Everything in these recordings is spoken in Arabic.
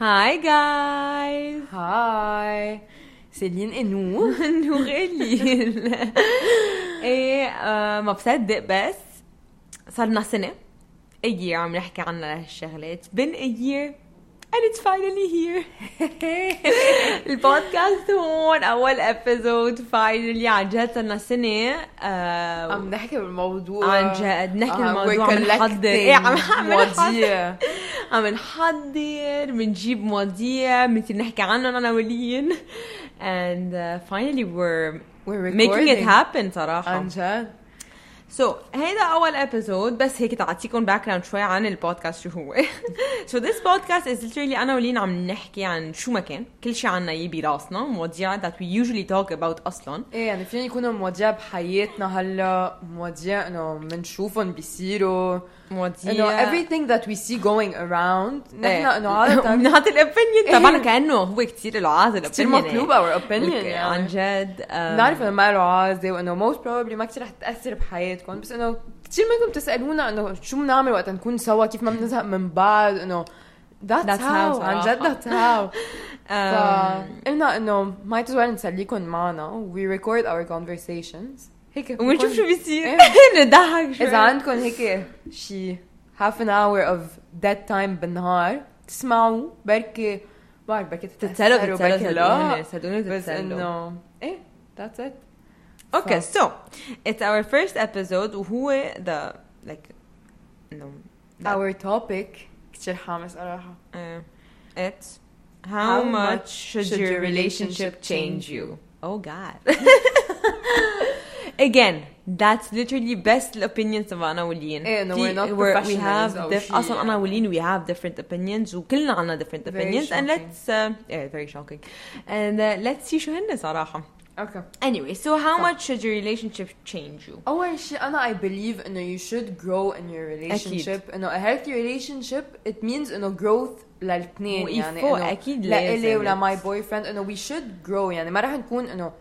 Hi guys! هاي سيلين أنا ونور إلين إيه آه، ما بصدق بس صار لنا سنة a year عم نحكي عنها لهالشغلات been a year. And it's finally here. البودكاست هون أول episode finally. عن جد صار لنا سنة آه، عم نحكي بالموضوع عن جد نحكي آه، الموضوع we're عم نحضر إيه عم عم مواضيع نحضر عم نحضر بنجيب مواضيع بنصير نحكي عنهم أنا ولين and uh, finally we're We're making it recording. happen صراحة عن جد So هيدا أول episode بس هيك تعطيكم background شوي عن البودكاست شو هو So this podcast is literally أنا ولين عم نحكي عن شو ما كان كل شيء عنا يي براسنا مواضيع that we usually talk about أصلا إيه يعني فينا يكونوا مواضيع بحياتنا هلا مواضيع إنه بنشوفهم بيصيروا إنه مواضيع everything that we see going around نحن إيه. إنه عادة بنعطي الأوبينيون إيه. تبعنا كأنه هو كتير له عازل كثير مطلوب يعني. our opinion عن يعني جد um, بنعرف إنه ما له عازة وإنه most probably ما كثير رح تأثر بحياتكم بس إنه كثير منكم تسألونا إنه شو بنعمل وقت نكون سوا كيف ما بنزهق من بعض إنه how how. عن. جد that's how. um, فقلنا إنه might as well نسليكم معنا. We record our conversations. هيك ونشوف شو بيصير. إيه. نضحك شوي. إذا عندكم هيك شي half an hour of dead time بالنهار تسمعوا بركي بعرف بركي تتسلوا تتسلوا بركي لا صدقوني صدقوني بس تتسلوا إنه إيه that's it. Okay, so it's our first episode وهو the like no that, our topic كتير حامس صراحة uh, it's how, How much much should, should your your relationship relationship change change you? Oh God. Again, that's literally best opinions تبعنا ولين. إيه، no, في- we're not we have professionals أو diff- شي أصلا أنا يعني. ولين we have different opinions وكلنا عنا different Very opinions and shocking. let's uh, yeah very shocking and uh, let's see شو هن صراحة. اوكي Anyway, so how So- much should your relationship change you? أول شيء أنا I believe إنه you should grow in your relationship إنه a healthy relationship it means إنه growth للاثنين يعني وإيفو إنه أكيد لإلي لازم. ولا my boyfriend إنه we should grow يعني ما رح نكون إنه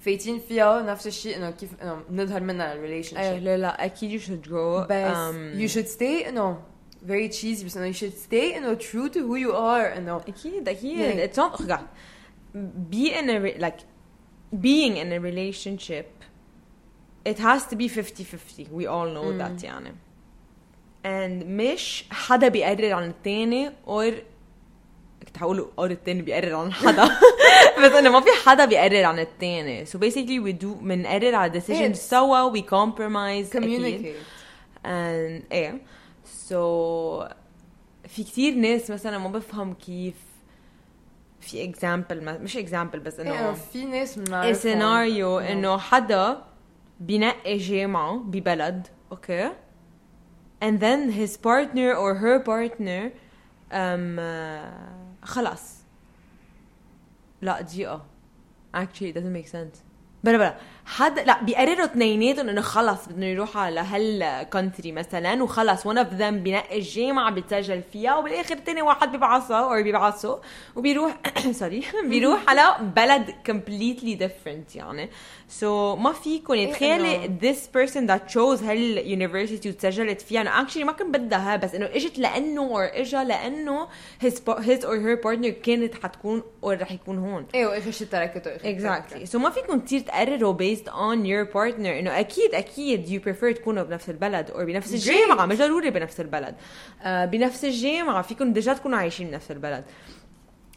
فايتين فيها نفس الشيء إنه كيف إنه نظهر منها الريليشن ايه شيب لا لا اكيد you should grow بس um, you should stay إنه very cheesy بس إنه you should stay إنه true to who you are إنه اكيد اكيد يعني- it's not خدع. be in a re- like being in a relationship it has to be 50-50 we all know Mm. that يعني and مش حدا بيقرر عن التاني or كنت هقول or التاني بيقرر عن حدا. بس انه ما في حدا بيقرر عن التاني. So basically we do بنقرر على decisions It's- سوا we compromise أكيد. communicate. And إيه. So في كتير ناس مثلا ما بفهم كيف في example مش example بس إنه في ناس بنعرفهم سيناريو إنه حدا بينقي جامعة ببلد أوكي and then his partner or her partner um, uh, خلاص. لا دقيقة. Actually it doesn't make sense. بلا بلا. حدا لا بيقرروا اثنيناتهم إنه خلص بدهم يروحوا على هال country مثلا وخلص one of them بينقي الجامعة بيتسجل فيها وبالآخر تاني واحد بيبعصها أو بيبعصه وبيروح sorry بيروح على بلد completely different يعني. So ما فيكم إيه تخيلي this person that chose هال university وتسجلت فيها إنه actually ما كان بدها بس إنه إجت لأنه or اجى لأنه his or her partner كانت حتكون or رح يكون هون. إيه واخر شيء تركته تركته. so ما فيكم كتير تقرروا based on your partner. إنه أكيد أكيد you prefer تكونوا بنفس البلد or بنفس Great. الجامعة مش ضروري بنفس البلد. آه بنفس الجامعة فيكم ديجا تكونوا عايشين بنفس البلد.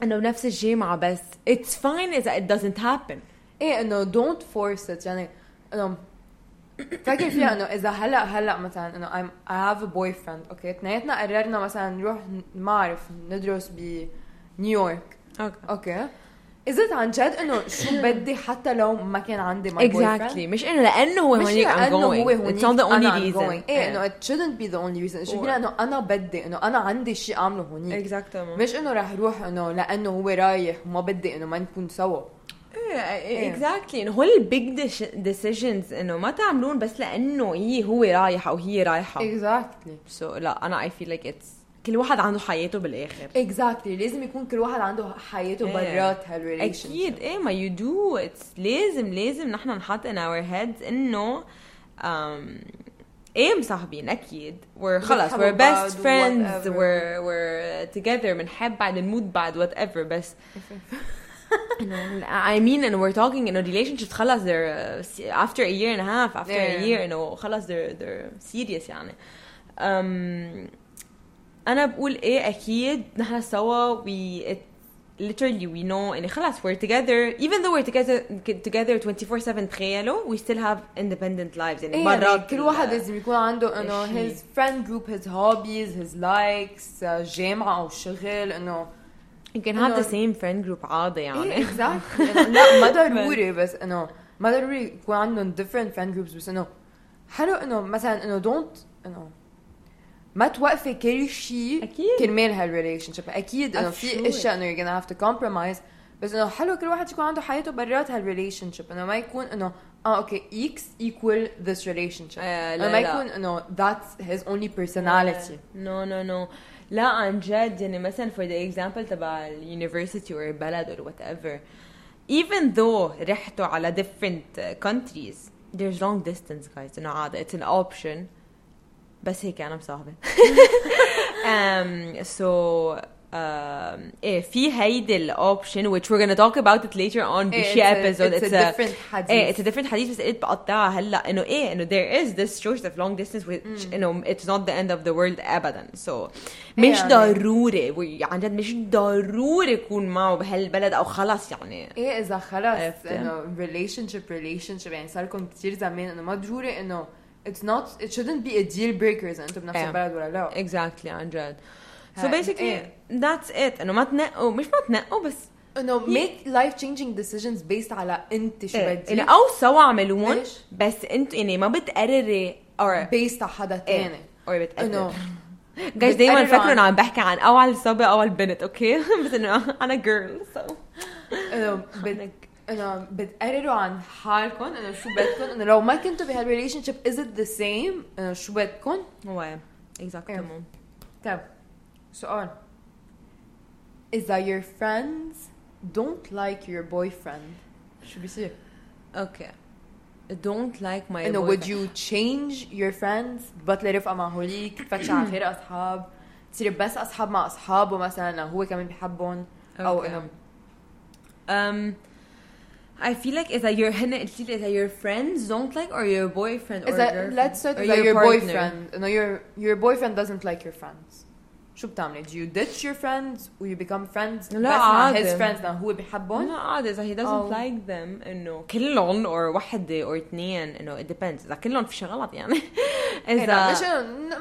إنه بنفس الجامعة بس it's fine اذا it doesn't happen. إيه إنه don't force it. يعني إنه فكر فيها إنه إذا هلأ هلأ مثلا إنه I'm I have a boyfriend أوكي اثنيناتنا قررنا مثلا نروح ما اعرف ندرس بنيويورك أوكي أوكي اذا عن جد إنه شو بدي حتى لو ما كان عندي my exactly. boyfriend مش إنه لأنه هو هونيك I'm هو going. هونيك it's not the only reason. إيه إنه it shouldn't be the only reason. Should be و- انه أنا بدي إنه أنا عندي شيء أعمله هونيك. Exactly مش إنه رح روح إنه لأنه هو رايح وما بدي إنه ما نكون سوا. إيه exactly إنه هول ال big decisions إنه ما تعملون بس لأنه هي هو رايح أو هي رايحة. Exactly. so so, لا أنا I feel like it's كل واحد عنده حياته بالآخر. اكزاكتلي exactly. لازم يكون كل واحد عنده حياته yeah. برات هال relation أكيد. إيه ما you do لازم لازم نحن نحط in our heads إنه um، إيه مصاحبين. أكيد. we're خلص we're best friends we're we're together بنحب بعد نموت بعد whatever بس I mean and we're talking in a relationship. خلص they're uh, after a year and a half after yeah, a year yeah. you know. خلص they're they're serious يعني. Um, أنا بقول إيه أكيد نحن سوا we it, literally we know يعني خلاص we're together even though we're together together 24/7 تخيلوا we still have independent lives يعني إيه مرات يعني كل واحد لازم يكون عنده انه his friend group his hobbies his likes uh, جامعة أو شغل انه you can have the same friend group عادي إيه يعني exactly إنه لا ما ضروري بس انه ما ضروري يكون عندهم different friend groups بس انه حلو انه مثلا انه don't انه ما توقفي كل شيء أكيد. كرمال هال relationship أكيد إنه. في أشياء إنه you're gonna have to compromise. بس إنه حلو كل واحد يكون عنده حياته برات هال relationship إنه ما يكون إنه آه أوكي إكس relationship. آه، إنه لا. ما. يكون إنه that's his only personality. no no no لا عن جد يعني مثلا for the example تبع اليونيفرسيتي or البلد or whatever. Even though رحتوا على different countries there's long distance guys. إنه عادي it's an option. بس هيك أنا مصاحبة um, so um, إيه في هيدي الاوبشن which we're gonna talk about it later on بشي إيه، it's a- episode it's a different حديث. إيه it's a different حديث بس قلت بقطعها هلأ إنه إيه إنه there is this choice of long distance which إنه it's not the end of the world ابدا so مش يعني. ضروري عن جد مش ضروري يكون معه بهالبلد أو خلص يعني إيه إذا خلص؟ إنه relationship يعني صار لكم كثير زمان إنه ما ضروري إنه it's not it shouldn't be a deal breaker إذا أنتم بنفس إيه. البلد ولا لا. Exactly عن جد so basically إيه. that's it. انه ما تنقوا مش ما تنقوا بس انه make life changing decisions based على أنت شو إيه. بدي. يعني أو سوا اعملوهم؟ بس أنت يعني ما بتقرري or based على حدا إيه. تاني. Or بتقرر انه جايز دايما بتقرروا فكروا عن- إنه عم بحكي عن أول صبي أول بنت أوكي بس إنه أنا girl so انه بت انه بتقرروا عن حالكم انه شو بدكم انه لو ما كنتوا بهال relationship is it the same انه شو بدكم هو exactly طيب سؤال إذا your friends? Don't like your boyfriend. شو بيصير؟ أوكي don't like my انه would boyfriend. you change your friends? بطلي رفقة مع هوليك تفتشي على غير أصحاب تصيري بس أصحاب مع أصحابه مثلا هو كمان Okay. إنه Um, I feel like إذا your هن قلت لي إذا your friends don't like or your boyfriend or إذا girlfriend let's say or إذا your partner. boyfriend إنه your your boyfriend doesn't like your friends شو بتعملي؟ Do you ditch your friends و you become friends لا، بس مع عادي. his friends لأنه هو بيحبهم؟ لا عادي إذا he doesn't أو- like them إنه كلهم or وحدة or اثنين إنه it depends إذا كلهم في شي غلط يعني إيه لا، مش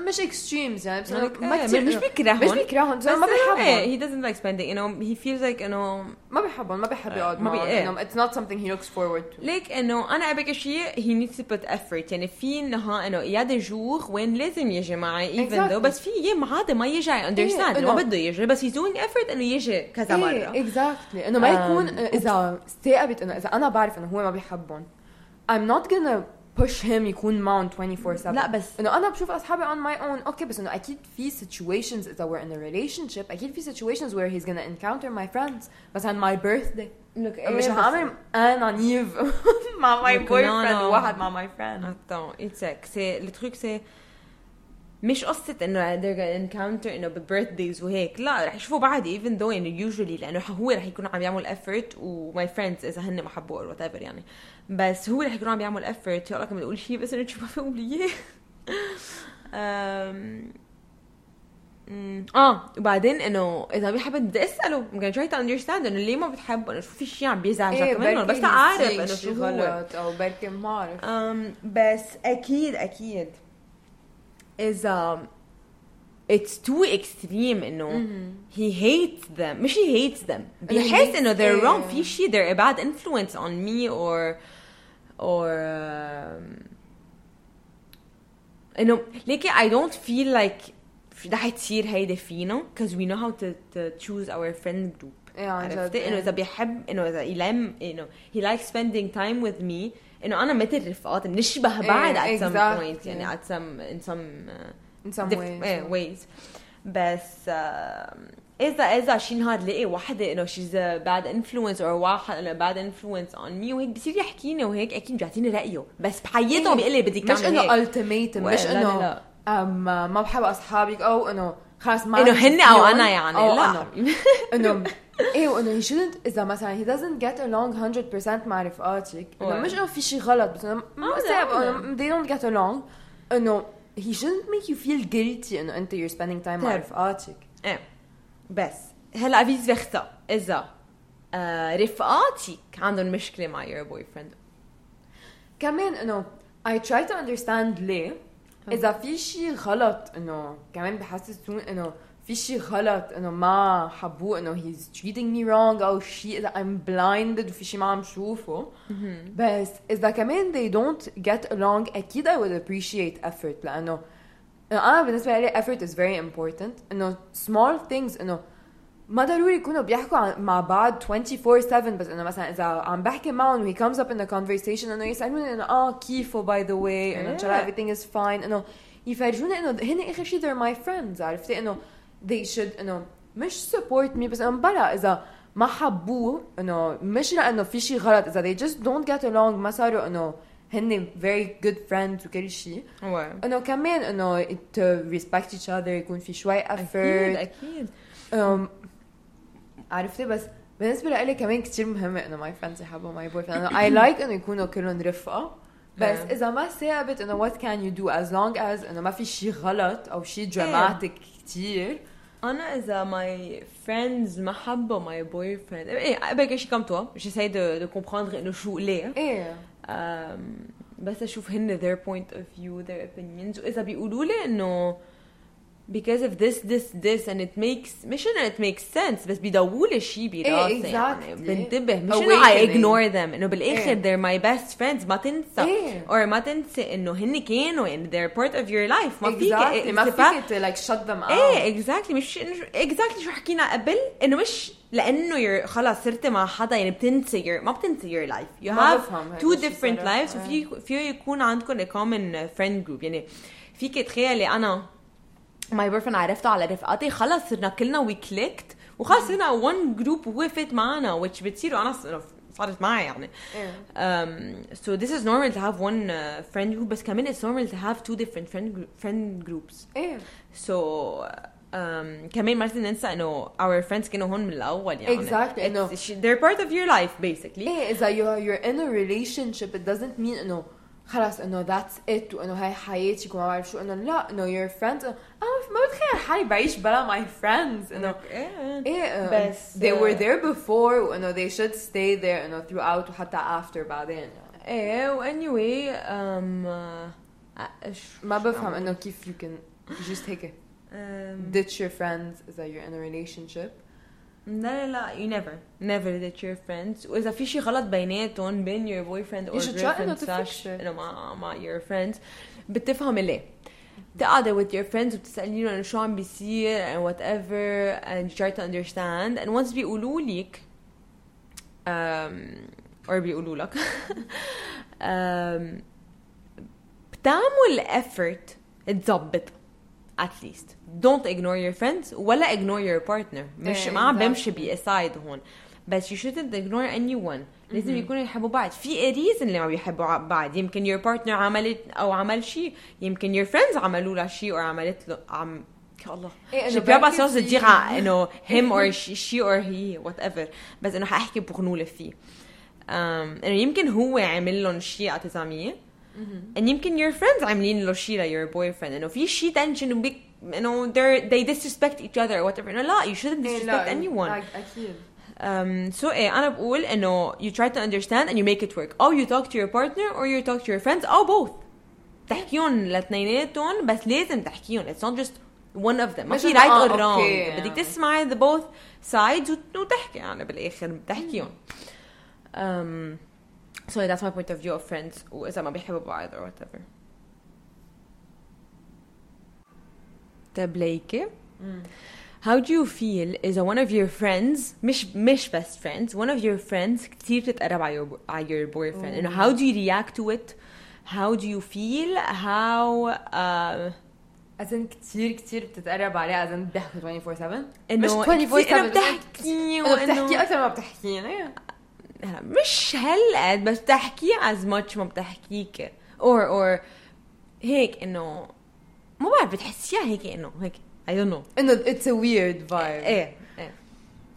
مش extremes يعني بس ما إيه، مش بيكرههم مش بيكرههم بس ما إيه he doesn't like spending you know he feels like إنه ما بيحبهم ما بيحب يقعد ما بي- إيه. إنه it's not something he looks forward to. ليك إنه أنا ابقى شيء he needs to put effort. يعني في إنها إنه يا دي جوغ وين لازم يجي معي even Exactly. though بس في أيام عادي ما يجي I understand إيه، إنه ما بده يجي بس he's doing effort إنه يجي كذا مرة. exactly إنه ما Um, يكون اذا استقبت إنه إذا أنا بعرف إنه هو ما بيحبهم. I'm not gonna push him يكون معهم 24 7 لا بس انه انا بشوف اصحابي on my own اوكي بس انه اكيد في situations اذا we're in a relationship اكيد في situations where he's gonna encounter my friends مثلا my birthday look مش هعمل انا نيف مع my Look, no, boyfriend no. وواحد مع my friend Attends, it's like c'est le truc c'est مش قصة إنه they're gonna encounter إنه ب birthdays وهيك لا رح يشوفوا بعض even though انه usually لأنه هو رح يكون عم يعمل effort و my friends إذا هن ما حبوه or whatever يعني. بس هو رح يكون عم يعمل effort لك عم بقول شيء بس إنه شو ما فيهم لي اياه أم، أمم، آه وبعدين إنه إذا بيحب بدي أسأله I'm gonna try to understand إنه ليه ما بتحبه؟ إنه شو في شيء عم بيزعجك إيه منه بس he's إنه شو هو. غلط أو بركي ما بعرف بس أكيد أكيد. اذا it's too extreme انه he hates them مش he hates them بيحس hates- انه they're إيه. wrong في شيء they're a bad influence on me or or um, انه ليكي I don't feel like رح تصير هيدا فينا because we know how to, to choose our friend group ايه عن جد عرفتي انه إيه. اذا بيحب انه اذا يلم انه he likes spending time with me إنه أنا مثل رفقاتي بنشبه بعض إيه، at some exactly. point يعني at some in some uh, in some diff- ways. eh, ways. بس uh, إذا إذا شي نهار لاقي وحدة إنه she's bad influence أو واحد انه bad influence on me وهيك بصير يحكيني وهيك أكيد بيعطيني رأيه. بس بحياته إيه. بيقول لي بدك مش تعمل إنه هيك. ultimatum مش إنه ما بحب أصحابك أو إنه خلص ما إنه هن أو أنا يعني أو لا. إنه إيه وانه he shouldn't إذا مثلا he doesn't get along 100% مع رفقاتك إنه. مش إنه في شيء غلط بس إنه. إنه they don't get along إنه he shouldn't make you feel guilty إنه أنت you're spending time مع طيب. رفقاتك إيه بس هلا vice versa إذا آه رفقاتك عندهم مشكلة مع your boyfriend كمان إنه I try to understand ليه إذا في شيء غلط إنه كمان بحسسون إنه في شيء غلط انه ما حبوه انه he's treating me wrong. أو شيء اذا I'm blinded وفي شيء ما عم شوفه بس اذا كمان they don't get along. أكيد I would appreciate effort لأنه إنه أنا بالنسبة لي effort is very important. انه small things انه ما ضروري يكونوا بيحكوا عن- مع بعض 24/7 بس انه مثلا اذا عم بحكي معهم و he comes up in a conversation انه يسالوني انه آه كيفه by the way. انه ان شاء الله everything is fine. انه يفرجوني انه هن اخر شيء they're my friends عرفتي انه they should انه مش support me بس انه بلا إذا ما حبوه انه مش لأنه في شيء غلط. إذا they just don't get along ما صاروا انه هن very good friends وكل شيء انه كمان انه to respect each other يكون في شوي أكيد effort. أكيد. أم، عرفتي بس بالنسبة لإلي كمان كتير مهمة انه my friends يحبوا my boyfriend I like انه يكونوا كلهم رفقة. بس آه. إذا ما ثابت انه what can you do as long as انه ما في شيء غلط أو شيء dramatic كتير. أنا اذا my friends ما حبوا my boyfriend إيه قبل شي comme toi j'essaie de de comprendre انه شو ليه إيه أم، بس أشوف هن their point of view their opinions. واذا بيقولوا لي انه because of this this this and it makes مش انه it makes sense بس بيضووا لي شيء براسي exactly. يعني بنتبه مش إنه I Awakening. ignore them إنه بالآخر إيه. they're my best friends ما تنسى إيه. or ما تنسى إنه هن كانوا يعني they're part of your life ما فيك exactly. ما c'est pas- فيك like shut them out إيه exactly مش اكزاكتلي شو حكينا قبل إنه مش لأنه you're خلص صرت مع حدا يعني بتنسى your ما بتنسى your life you ما have بفهم هيك two شو different صراحة. lives وفي فيه يكون عندكم a common friend group يعني فيك تخيلي أنا my boyfriend عرفته على رفقاتي خلص صرنا كلنا we clicked وخلص صرنا one group وقفت معنا which بتصير وأنا ص- صارت معي يعني إيه. um, so this is normal to have one uh, friend group بس كمان it's normal to have two different friend group, friend groups إيه So um, كمان ما لازم ننسى انه our friends كانوا هون من الأول يعني Exactly, sh- they're part of your life basically إيه اذا you're, you're in a relationship it doesn't mean انه خلاص انه that's it وانه هاي حياتك وما بعرف شو انه لا انه your friends أنا ما بتخيل حالي بعيش بلا my friends انه إيه. ايه آه، بس، they آه، were there before وانه they should stay there انه throughout وحتى after بعدين يعني ايه و anyway um, uh, إيش- ما شو بفهم عم- انه كيف you can just هيك um, ditch your friends اذا you're in a relationship لا لا لا you never never that your friends واذا في شيء غلط بيناتهم بين your boyfriend or You should try إنه girlfriend slash تفكشي. انه مع مع your friends بتفهم ليه بتقعدي with your friends وبتسألي لهم شو عم بيصير and whatever and you try to understand and once بيقولوا لك um, or بيقولوا لك um, بتعمل effort تظبط at least don't ignore your friends ولا ignore your partner مش إيه، ما عم exactly. بمشي بأسايد هون بس you shouldn't ignore anyone. لازم يكونوا يحبوا بعض. في reason اللي ما بيحبوا بعض. يمكن your partner عملت أو عمل شيء. يمكن your friends عملوا له شيء أو عملت له عم الله. إنه je peux pas بركي sans في- dire ع- إنه him or she, she or he whatever. بس إنه حأحكي بغنولة فيه um, إنه يمكن هو عمل لهم شيء على تزامية and يمكن your friends عاملين له شيء ل your boyfriend. إنه في شيء tension وبيك إنه they disrespect each other or whatever. إنه لا you shouldn't إيه، disrespect لا، anyone. أكيد. um, so ايه انا بقول انه you try to understand and you make it work او you talk to your partner or you talk to your friends او both تحكيهم لاثنيناتهم بس لازم تحكيهم it's not just one of them ما مش في إنه right آه، or wrong أوكي، يعني. بدك تسمعي the both sides وت- وتحكي يعني بالاخر بتحكيهم um, so that's my point of view of friends واذا ما بيحبوا بعض or whatever طيب ليكي How do you feel إذا one of your friends مش مش best friends one of your friends كتير بتتقرب على your على your boyfriend. إنه how do you react to it? How do you feel? How uh, اذن كثير كثير بتتقرب عليه اذن بيحكوا 24 7 إنه مش 24 كتير 7 بتحكي إنه بتحكي أكثر ما بتحكيني هلا مش هالقد بس بتحكي as much ما بتحكيك. Or or هيك إنه ما بعرف بتحسيها هيك إنه هيك I don't know. انه it's a weird vibe إيه إيه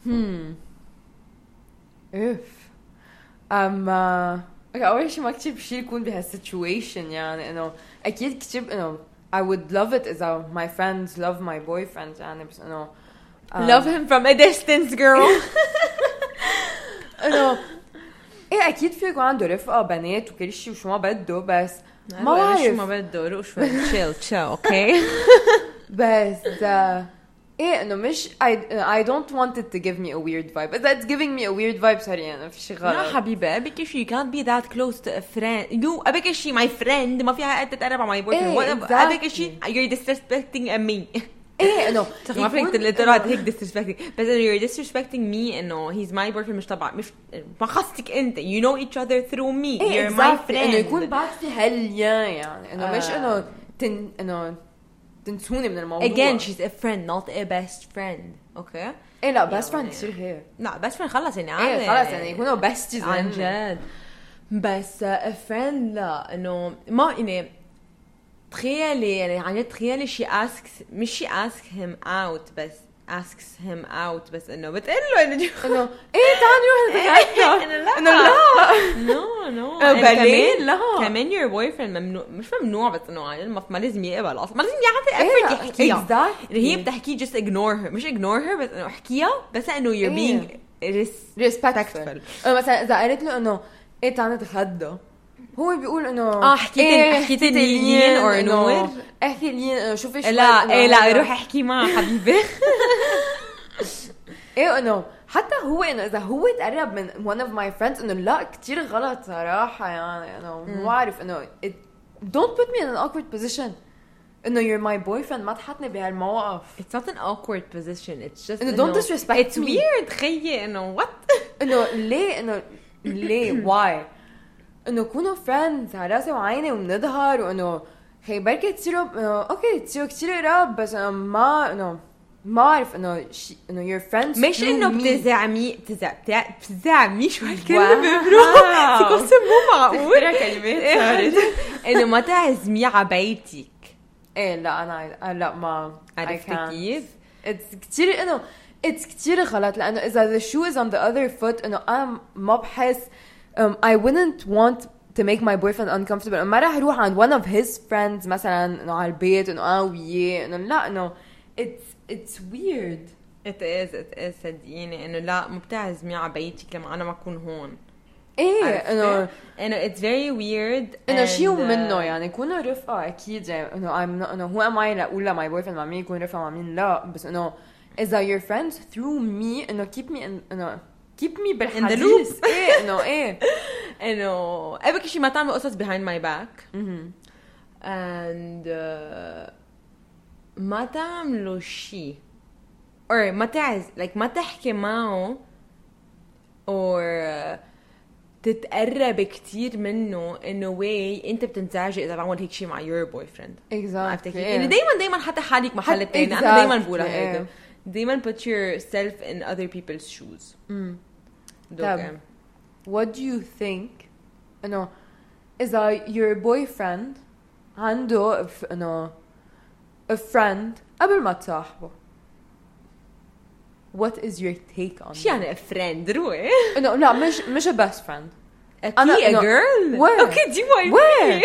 هم اف اما أوكي اول شيء ما كثير بشي يكون بهال situation يعني انه أكيد كثير انه I would love it اذا my friends love my boyfriend يعني بس انه um, love him from a distance girl. انه إيه أكيد في يكون عنده رفقه بنات وكل شيء وشو ما بده بس ما ما شو ما بعرف بده روق شوي chill chill أوكي بس آه، إيه إنه مش اي دونت ونت تو جيف مي ا ويرد فايب إذا اتس جيفينج مي ا ويرد فايب سوري أنا في شيء غلط. لا حبيبي ابيك شيء كانت بي ذات كلوز تو ا فريند يو ابيك شيء ماي فريند ما فيها قد تتقرب على ماي بوي فريند ابيك شيء يو ديسبكتينج مي إيه إنه ما فيك تقول هيك ديسبكتينج بس إنه يو ديسبكتينج مي إنه هيز ماي بوي فريند مش تبع مش ما خصتك أنت. you know each other through me you are my friend إنه يكون بعد في هاليا يعني. إنه مش آه. إنه تن إنه تنسوني من الموضوع. Again she's a friend not a best friend. أوكي إيه لا يعني- friend كثير خير. لا best friend خلص يعني إيه خلص يعني يكونوا besties عن جد. بس a friend لا إنه ما يعني تخيلي يعني عن جد تخيلي she asks مش she asks him out بس. Asks him out بس إنه بتقول له إنه إنه إيه تعال نروح نتغدى. إنه لا. نو نو آه، بالين؟ لا. كمان your boyfriend ممنوع مش ممنوع بس إنه ما لازم يقبل أصلا. ما لازم يعطي إيه، effort يحكيها. هي بتحكي just ignore her. مش ignore her بس إنه احكيها بس إنه you're إيه. being respectful. مثلا إذا قالت له إنه إيه تعال نتغدى. هو بيقول إنه آه، حكيت- إيه، حكيت لين إنه نور؟ احكي لين إنه شوفي شوي لا إنه إيه لا روح احكي معها حبيبي. إيه إنه حتى هو إنه إذا هو تقرب من one of my friends إنه لا كتير غلط صراحة يعني إنه ما بعرف إنه it, don't put me in an awkward position. إنه you're my boyfriend ما تحطني بهالموقف. It's not an awkward position it's just إنه don't disrespect It's me. weird خيي إنه what إنه ليه إنه ليه واي انه كونوا friends على راسي وعيني وبنظهر وانه هي بركي تصيروا انه أوكي تصيروا كثير قراب بس انه ما انه ما أعرف إنه شي إنه your friends مش إنه. بتزعمي بتزع بتزعمي شو. ببروح في قصة مو معقول كلمات صارت. إنه ما تعزميه على بيتك إيه لا أنا لا ما عرفتي. كيف؟ It's كثير إنه it's كثير غلط لأنه إذا the shoe is on the other foot إنه أنا ما بحس um, I wouldn't want to make my boyfriend uncomfortable. ما راح أروح عند one of his friends مثلا إنه على البيت إنه أنا وياه إنه لا إنه it's it's weird. It is it is صدقيني. إنه لا مو بتعزميه على بيتك لما أنا ما أكون هون. إيه عرفتي؟ إنه إنه it's very weird إنه and, شيء uh, منه يعني كونوا رفقة أكيد يعني إنه I'm not إنه who am I لاقول ل my boyfriend مع مين يكون رفقة مع مين لا. بس إنه اذا your friends through me إنه keep me in إنه keep me بالحديث. إيه إنه إيه. إنه ابك شيء ما تعمل قصص behind my back. and uh, ما تعملوا شيء or ما تعز like ما تحكي معه. Or uh, تتقرب كتير منه انه واي انت بتنزعجي إذا بعمل هيك شيء مع your boyfriend. عرفت exactly كيف؟ إيه. يعني دايما دايما حتى حالك محل حت- التاني. أنا دايما exactly، بقولها هيك. إيه. دايما put yourself in other people's shoes مم. دوك طب. إيه. what do you think انه اذا your boyfriend عنده ف- انه a friend قبل ما تصاحبه what is your take on شو يعني فريند روي that؟ انه لا مش مش a best friend أنا أنا a إنه- girl وين؟ اوكي دي واي وين؟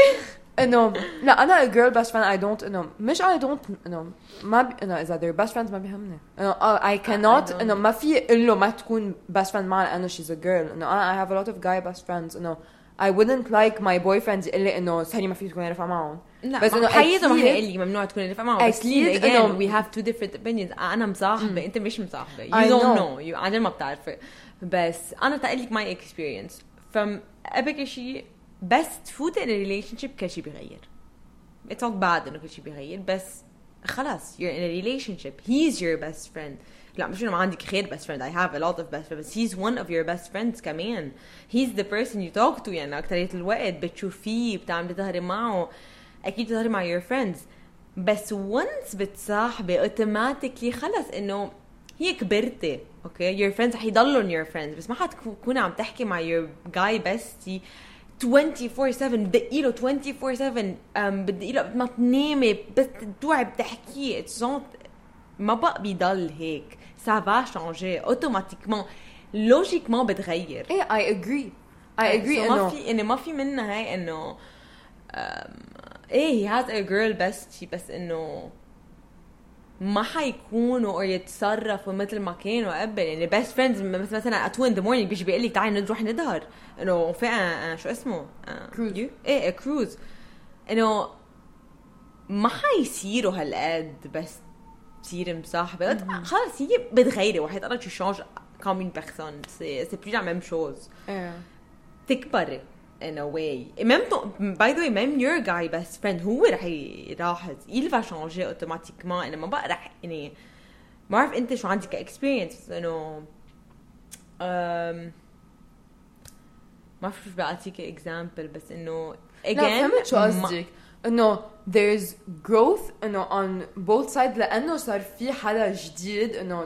انه لا أنا a girl best friend I don't انه مش I don't انه ما بي انه اذا they're best friends? ما بيهمني انه uh, I cannot don't. انه ما في أقول له ما تكون best friend معي لأنه she's a girl. انه أنا I have a lot of guy best friends انه I wouldn't like my boyfriend يقول لي انه سهري ما في تكوني رفقه معهم لا بس بس إنه انه حيزه ما أكيد- حيقول لي ممنوع تكوني رفقه معه بس أكيد again إنه- we have two different opinions. أنا مصاحبه انت مش مصاحبه you I don't know. know. You عن جد ما بتعرفي بس أنا تقول لك my experience. From ابك شيء بس تفوت in a relationship كل شيء بيغير it's not bad انه كل شيء بيغير بس خلاص you're in a relationship he's your best friend لا مش انه ما عندك غير best friend I have a lot of best friends بس he's one of your best friends كمان he's the person you talk to يعني اكترية الوقت بتشوفيه بتعملي تظهري معه أكيد بتظهري مع your friends بس once بتصاحبي automatically خلص انه هي كبرتي okay your friends رح يضلوا your friends بس ما حتكوني عم تحكي مع your guy bestie 24 7 بدقي له 24 7 بدقي له ما تنامي بس توعي بتحكيه it's ما بقى بيضل هيك. ça va changer automatiquement logiquement بتغير. إيه I agree I agree ما إنه في إنه ما في منها هاي إنه إيه he has a girl bestie بس إنه ما حيكونوا أو يتصرفوا مثل ما كانوا قبل. يعني best friends بس مثلا 2 in the morning بيجي بيقول لك تعالي نروح نظهر. إنه في آه، آه، شو اسمه؟ Cruise. يو إيه كروز إنه ما حيصيروا هالقد بس تصير مصاحبة. خلص هي بتغيري واحد. قرر tu changes comme une personne c'est c'est plus la même chose إيه. تكبري. In a way même ton, by the way même your guy best friend هو رح يلاحظ il va changer automatiquement انه ما بقى رح يعني ما بعرف انت شو عندك experience بس انه أم، ما بعرف شو بدي اعطيك example بس انه لا again فهمت شو قصدك انه there's growth انه on both sides لأنه صار في حدا جديد انه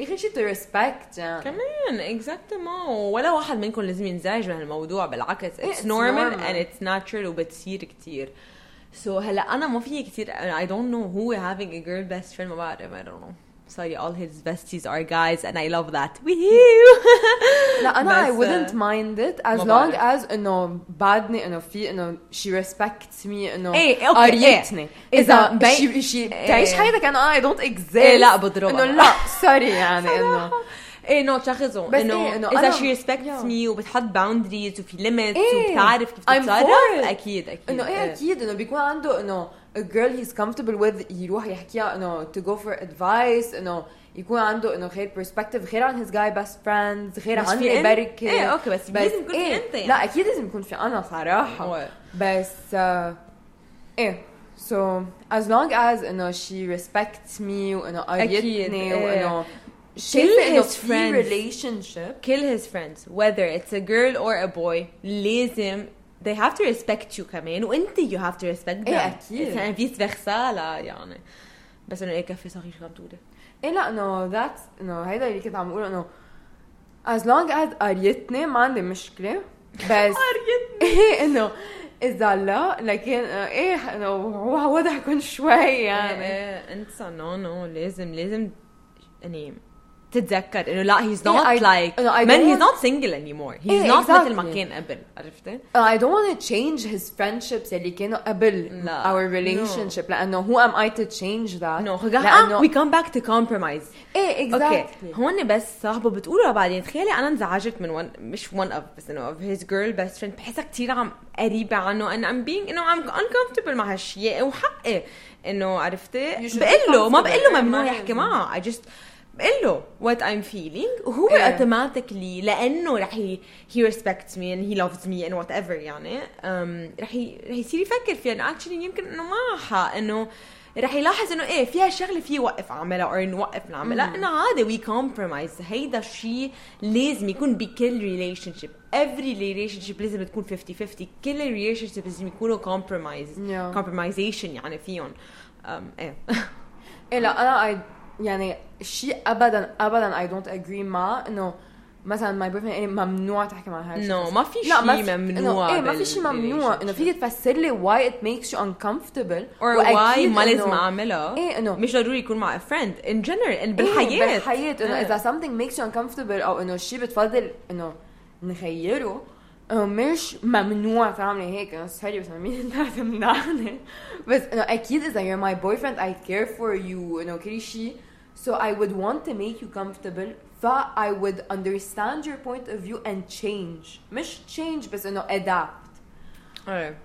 ت اخر شيء respect يعني كمان exactement ولا واحد منكم لازم ينزعج من الموضوع بالعكس normal normal. and it's natural وبتصير كتير. so so, هلا أنا ما في كتير I don't know who having a girl best friend ما بعرف I don't know. Sorry all his besties are guys and I love that woohoo لا أنا I بس، wouldn't آه، mind it as ما long بعرف. as انه بعدني انه في انه she respects me انه إيه، أوكي، قريتني إيه. اذا إذا بي- شي شي إيه. تعيش حياتك أنا I don't exist إيه، لا، بضربها. انه لا سوري يعني انه إيه نو تشخصوا بس انه إيه، إنه اذا أنا- she respects yeah. me وبتحط boundaries وفي limits إيه. وبتعرف كيف I'm تتصرف for it. أكيد أكيد انه إيه أكيد انه بيكون عنده انه a girl he's comfortable with يروح يحكيها انه to go for advice انه يكون عنده انه غير perspective غير عن his guy best friends غير بس عن في أنت- بركة إيه، أوكي، بس لازم يكون في أنت يعني. لا اكيد لازم يكون في انا صراحة Ouais. بس آه، ايه so as long as انه she respects me وانه قريتني إيه. وانه شايفة انه his في friends. relationship kill his friends whether it's a girl or a boy لازم they have to respect you كمان وانت you have to respect them إيه، أكيد. يعني vice versa لا يعني. بس إنه إيه كفي صغير شو عم تقولي إيه لا انه that's انه هيدا اللي كنت عم اقوله انه as long as قريتني ما عندي مشكلة بس قريتني. إيه إنه إذا لا لكن إيه إنه هو يكون شوي يعني. إيه انسى no no لازم لازم يعني تتذكر إنه لا he's not like من he's not single anymore he's not مثل ما كان قبل عرفتي؟ I don't want change his friendships اللي كانوا قبل or relationship لأنه هو am I to change that no لأنه we come back to compromise إيه exactly هون بس صاحبه بتقولها بعدين تخيلي أنا انزعجت من one مش one of بس إنه of his girl best friend بحسها كثير عم قريبة عنه and I'm being إنه I'm uncomfortable مع هالشيء. وحقي إنه عرفتي؟ بقول له ما بقول له ممنوع يحكي معه. I just. بقول له what I'm feeling. وهو. automatically لأنه رح ي he respects me and he loves me and whatever يعني. um, رح ي... رح يصير يفكر فيها إنه actually يمكن إنه ما حق إنه رح يلاحظ إنه إيه فيها شغلة في وقف اعملها أو نوقف نعملها إنه عادي we compromise هيدا الشيء لازم يكون بكل relationship every relationship لازم تكون 50 50 كل ال relationship لازم يكونوا compromise Yeah. compromisation يعني فيهم. um, إيه. إيه لا أنا I يعني شيء ابدا ابدا I don't agree مع إنه مثلا my boy إيه ممنوع تحكي مع هاي No، ما في لا، شي ما في- ممنوع إيه ما في شيء ممنوع. إنه. فيك تفسر لي it makes you uncomfortable. Or وأكيد why ما لازم أعملها. إيه انه مش ضروري يكون مع friend. In general in إيه بالحياة. إنه. إذا something makes you uncomfortable أو إنه شيء بتفضل إنه نغيره إنه مش ممنوع تعملي هيك. إنه sorry بس مين انت تمنعني بس إنه أكيد إذا you're my boyfriend I care for you. إنه كل شيء so I would want to make you comfortable ف I would understand your point of view and change مش change بس انه adapt ايه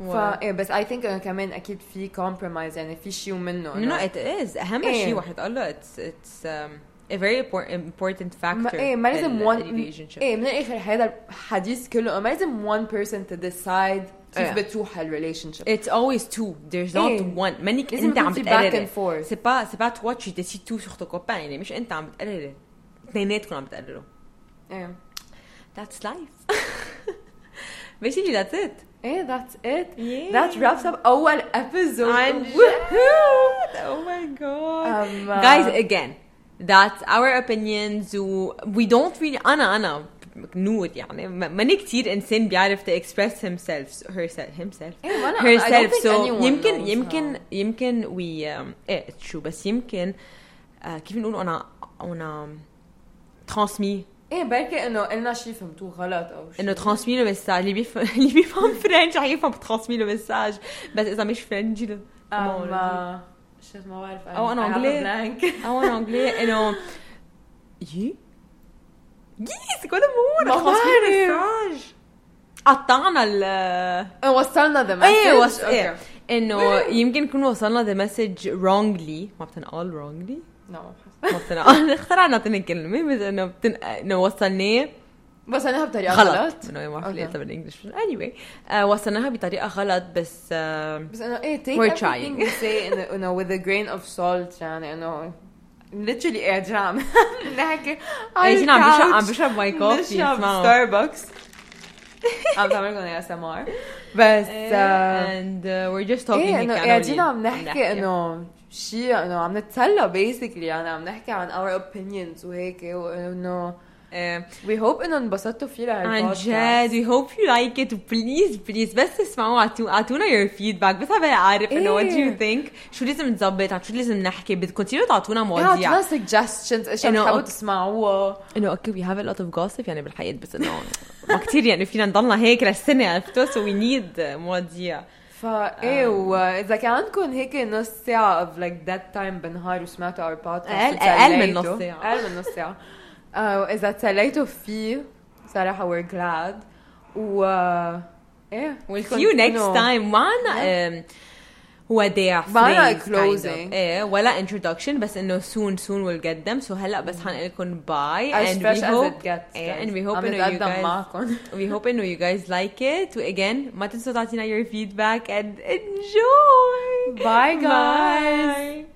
فا إيه بس I think انه كمان اكيد في compromise يعني في شيء منه No, no, it is. أهم إيه. شيء واحد قال له it's it's um, a very impor- important factor. ما ايه ما لازم بال- one relationship. ايه من الاخر هذا الحديث كله ما لازم one person to decide كيف إيه. بتروح هالريليشن شيب It's always two. There's not إيه. one. منك لازم انت يكون عم في back بتقرري. and forth. C'est pas c'est pas toi tu décides tout sur ton copain يعني مش انت عم بتقرري. اثنيناتكم عم بتقرروا. ايه That's life. basically that's it ايه that's it Yeah. that wraps up اول episode عن Woohoo! oh my god Um, guys again that's our opinions و we don't really انا انا نور يعني. ما- ماني كتير إنسان بيعرف to express himself herself himself. إيه، وأنا- I don't herself. think so anyone يمكن يمكن. يمكن we um, إيه شو بس يمكن آه كيف نقول؟ أنا أنا transmis. إيه بركي إنه قلنا شيء فهمتوه غلط أو شيء إنه ترانسمي لو مساج اللي بيفهم اللي بيفهم فرنش رح يفهم ترانسمي لو مساج بس إذا مش فرنجي له اما شو ما بعرف. أنا أنجلي. بلانك أو أنا إنجلي إنه يي؟ يس كل بعرف. مساج قطعنا ال وصلنا ذا إيه وص... إيه. إنه يمكن نكون وصلنا ذا مسج wrongly. ما بتنقال wrongly. ما بتنقال اخترعنا تاني كلمة بس إنه بتن... إنه وصلناه. وصلناها بطريقة غلط. غلط. إنه ما بعرف. ليه بالانجلش anyway آه وصلناها بطريقة غلط بس آه بس إنه إيه take We're trying. we say انه انه with a grain of salt يعني إنه literally قاعد عم نحكي على عايشين عم بشرب عم ال couch، بشرب my coffee نشرب اسمعوا ستاربكس عم تعمل لكم ASMR بس آه، and uh, we're just talking إيه هيك انه أنا قاعدين واللي عم نحكي انه شيء انه عم نتسلى basically يعني عم نحكي عن our opinions وهيك وانه إيه. we hope إنه انبسطتوا فيه عن لهالبودكاست جد we hope you like it. Please please بس اسمعوا اعطو- اعطونا your feedback. بس حابة اعرف إنه do you think شو لازم نظبط؟ عن شو لازم نحكي؟ بدكم تصيروا تعطونا إيه مواضيع. عطونا suggestions. اشياء إنه بتحبوا تسمعوها إنه okay we have a lot of gossip يعني بالحياة بس إنه ما كثير يعني فينا نضلنا هيك للسنة عرفتوا؟ So we need مواضيع. فا إيه وإذا كان عندكم هيك نص ساعة of like that time بالنهار وسمعتوا podcast أقل- أقل من نص ساعة. أقل من نص ساعة. آه، واذا تسليتوا فيه صراحة we're glad و ايه we'll كنت see you next إنه- time معنا um, وداع معنا phrase kind of. closing. ايه ولا introduction بس انه soon soon we'll get them so هلا بس حنقول لكم باي as and fresh we as hope it gets ايه guys. and we hope عم انه you نتقدم guys معكم we hope انه you guys like it و again ما تنسوا تعطينا your feedback and enjoy Bye, guys. Bye.